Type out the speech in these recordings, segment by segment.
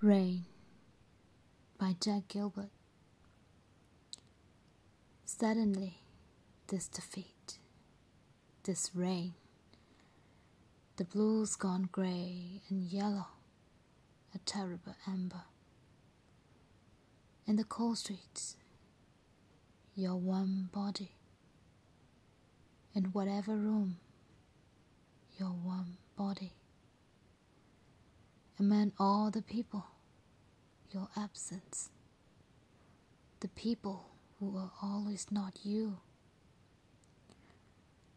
Rain by Jack Gilbert. Suddenly, this defeat, this rain, the blue's gone grey and yellow, a terrible amber. In the cold streets, your one body. In whatever room, your one body among all the people, your absence, the people who are always not you.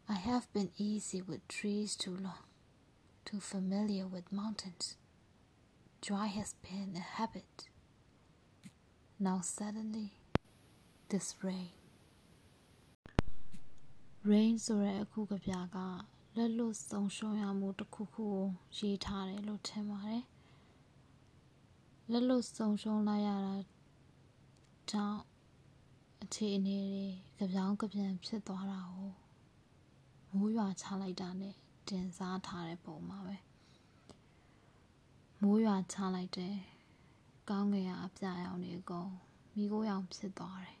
I have been easy with trees too long, too familiar with mountains. Dry has been a habit. Now suddenly, this rain. rain ဆိုတဲ့အခုကပြကလက်လွတ်ဆုံးရှုံးရမှုတစ်ခုခုကိုရေးထားတယ်လို့ထင်ပါတယ် လက်လွတ်ဆုံးရှုံးလိုက်ရတာကြောင့်အခြေအနေတွေကြပြောင်းကြပြန်ဖြစ်သွားတာကိုမိုးရွာချလိုက်တာနဲ့တင်စားထားတဲ့ပုံမှာပဲမိုးရွာချလိုက်တယ်ကောင်းကင်ကအပြရောင်တွေအကုန်မိခိုးရောင်ဖြစ်သွားတယ်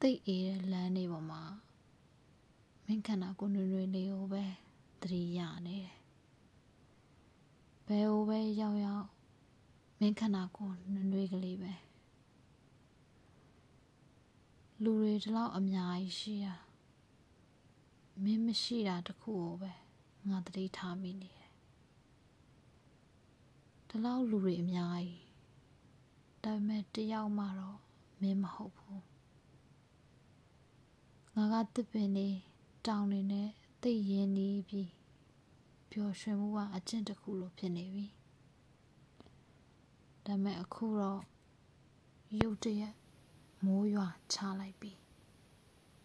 တိတ်အေးတဲ့လမ်းတွေပေါ်မှာမင်းခန္ဓာကိုယ်နွေနွေလေးကိုပဲသတိရနေတယ် ဘယ်ဟိုပဲရောက်ရောက်မင်းခန္ဓာကိုယ်နွေနွေကလေးပဲလူတွေဒီလောက်အများကြီးရှိတာမင်းမရှိတာတခုကိုပဲငါသတိထားမိနေတယ်ဒီလောက်လူတွေအများကြီးဒါပေမဲ့တယောက်မှတော့မင်းမဟုတ်ဘူးငါကတစ်ပင်နေတောင်နေနဲ့သိရင်နေပြီး ပျော်ရွှင်မှုကအကျင့်တစ်ခုလိုဖြစ်နေပြီဒါပေမဲ့အခုတော့ရုတ်တရက်မိုးရွာချလိုက်ပြီ